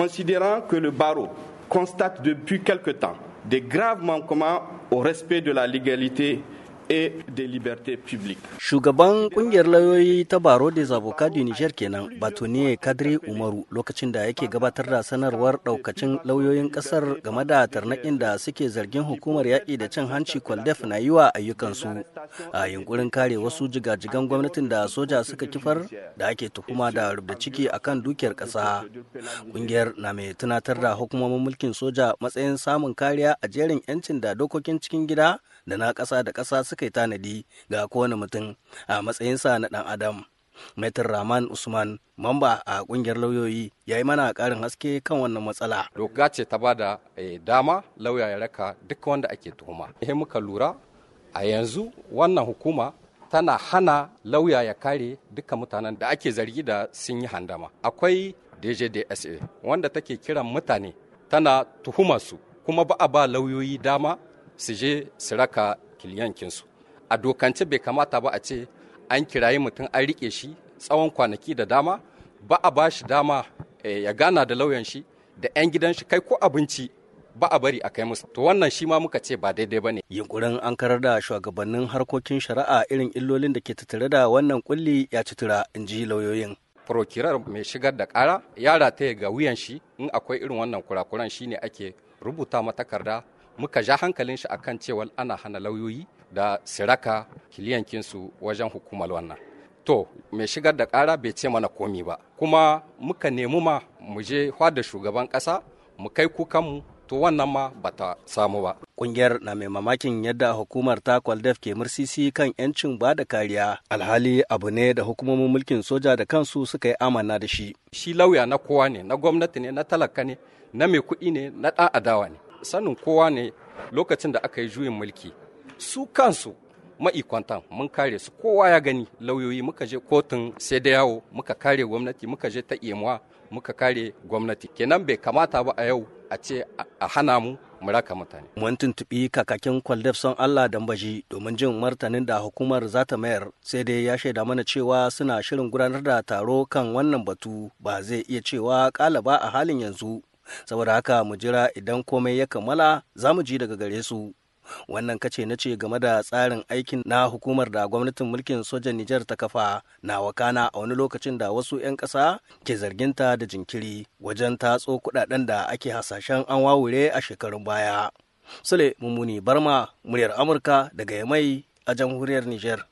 considérant que le barreau constate depuis quelque temps des graves manquements au respect de la légalité et des libertés publiques. Shugaban ƙungiyar lauyoyi ta Baro des Avocats du Niger kenan Batoniye Kadri Umaru lokacin da yake gabatar da sanarwar daukacin lauyoyin ƙasar game da tarnaƙin da suke zargin hukumar yaƙi da cin hanci Kwaldef na yi wa ayyukansu a yunkurin kare wasu jigajigan gwamnatin da soja suka kifar da ake tuhuma da rubda ciki akan dukiyar ƙasa. Kungiyar na mai tunatar da hukumomin mulkin soja matsayin samun kariya a jerin 'yancin da dokokin cikin gida da na ƙasa da ƙasa suka yi tanadi ga kowane mutum a matsayinsa na ɗan adam. Maitar Rahman Usman, mamba a ƙungiyar lauyoyi, ya yi mana ƙarin haske kan wannan matsala. Doka ce ta ba da dama lauya ya raka duk wanda ake tuhuma. Ihe muka lura a yanzu wannan hukuma tana hana lauya ya kare duka mutanen da ake zargi da sun yi handama. Akwai DJDSA wanda take kiran mutane tana tuhuma su kuma ba a ba lauyoyi dama su je su raka kiliyankinsu a dokance bai kamata ba a ce an kirayi mutum an riƙe shi tsawon kwanaki da dama ba a ba shi dama ya gana da lauyan shi da 'yan gidan shi kai ko abinci ba a bari a kai musu. To wannan shi ma muka ce ba daidai ba ne. Yunkurin an karar da shugabannin harkokin shari'a irin illolin da ke tattare da wannan kulli ya ci tura in ji lauyoyin. Prokirar mai shigar da kara ya rataya ga wuyan shi in akwai irin wannan kurakuran shine ake rubuta matakarda muka ja hankalin shi akan cewa ana hana lauyoyi da siraka kiliyankinsu wajen hukumar wannan. To mai shigar da ƙara bai ce mana komi ba. Kuma muka nemi ma mu je da shugaban ƙasa mu kai kukanmu to wannan ma bata samu ba. Kungiyar na mai mamakin yadda hukumar ta kwaldef ke mursisi kan yancin ba da kariya. Alhali abu ne da hukumomin mulkin soja da kansu suka yi amana da shi. Shi lauya na kowa ne na gwamnati ne na talaka ne na mai kuɗi ne na ɗan adawa ne. Sanin kowa ne lokacin da aka yi juyin mulki. Su kansu ma'ikwantan mun kare su. Kowa ya gani lauyoyi muka je kotun sai da yawo muka kare gwamnati muka je ta imuwa muka kare gwamnati. Kenan bai kamata ba a yau a ce a hana mu mu raka mutane. Mun tuntuɓi kakakin kwaldef son Allah Dambaji domin jin martanin da hukumar za ta mayar. Sai dai ya shaida mana cewa suna shirin gudanar da taro kan wannan batu. Ba zai iya cewa ƙalaba a halin yanzu. Saboda haka mu jira idan komai ya kammala za mu ji daga gare su wannan kace na ce game da tsarin aikin na hukumar da gwamnatin mulkin sojan Nijar ta kafa na wakana a wani lokacin da wasu 'yan ƙasa ke zarginta da jinkiri wajen tatso kuɗaɗen da ake hasashen an wawure a shekarun baya. Sule Mummuni Barma, muryar Amurka daga Yamai a jamhuriyar Nijar.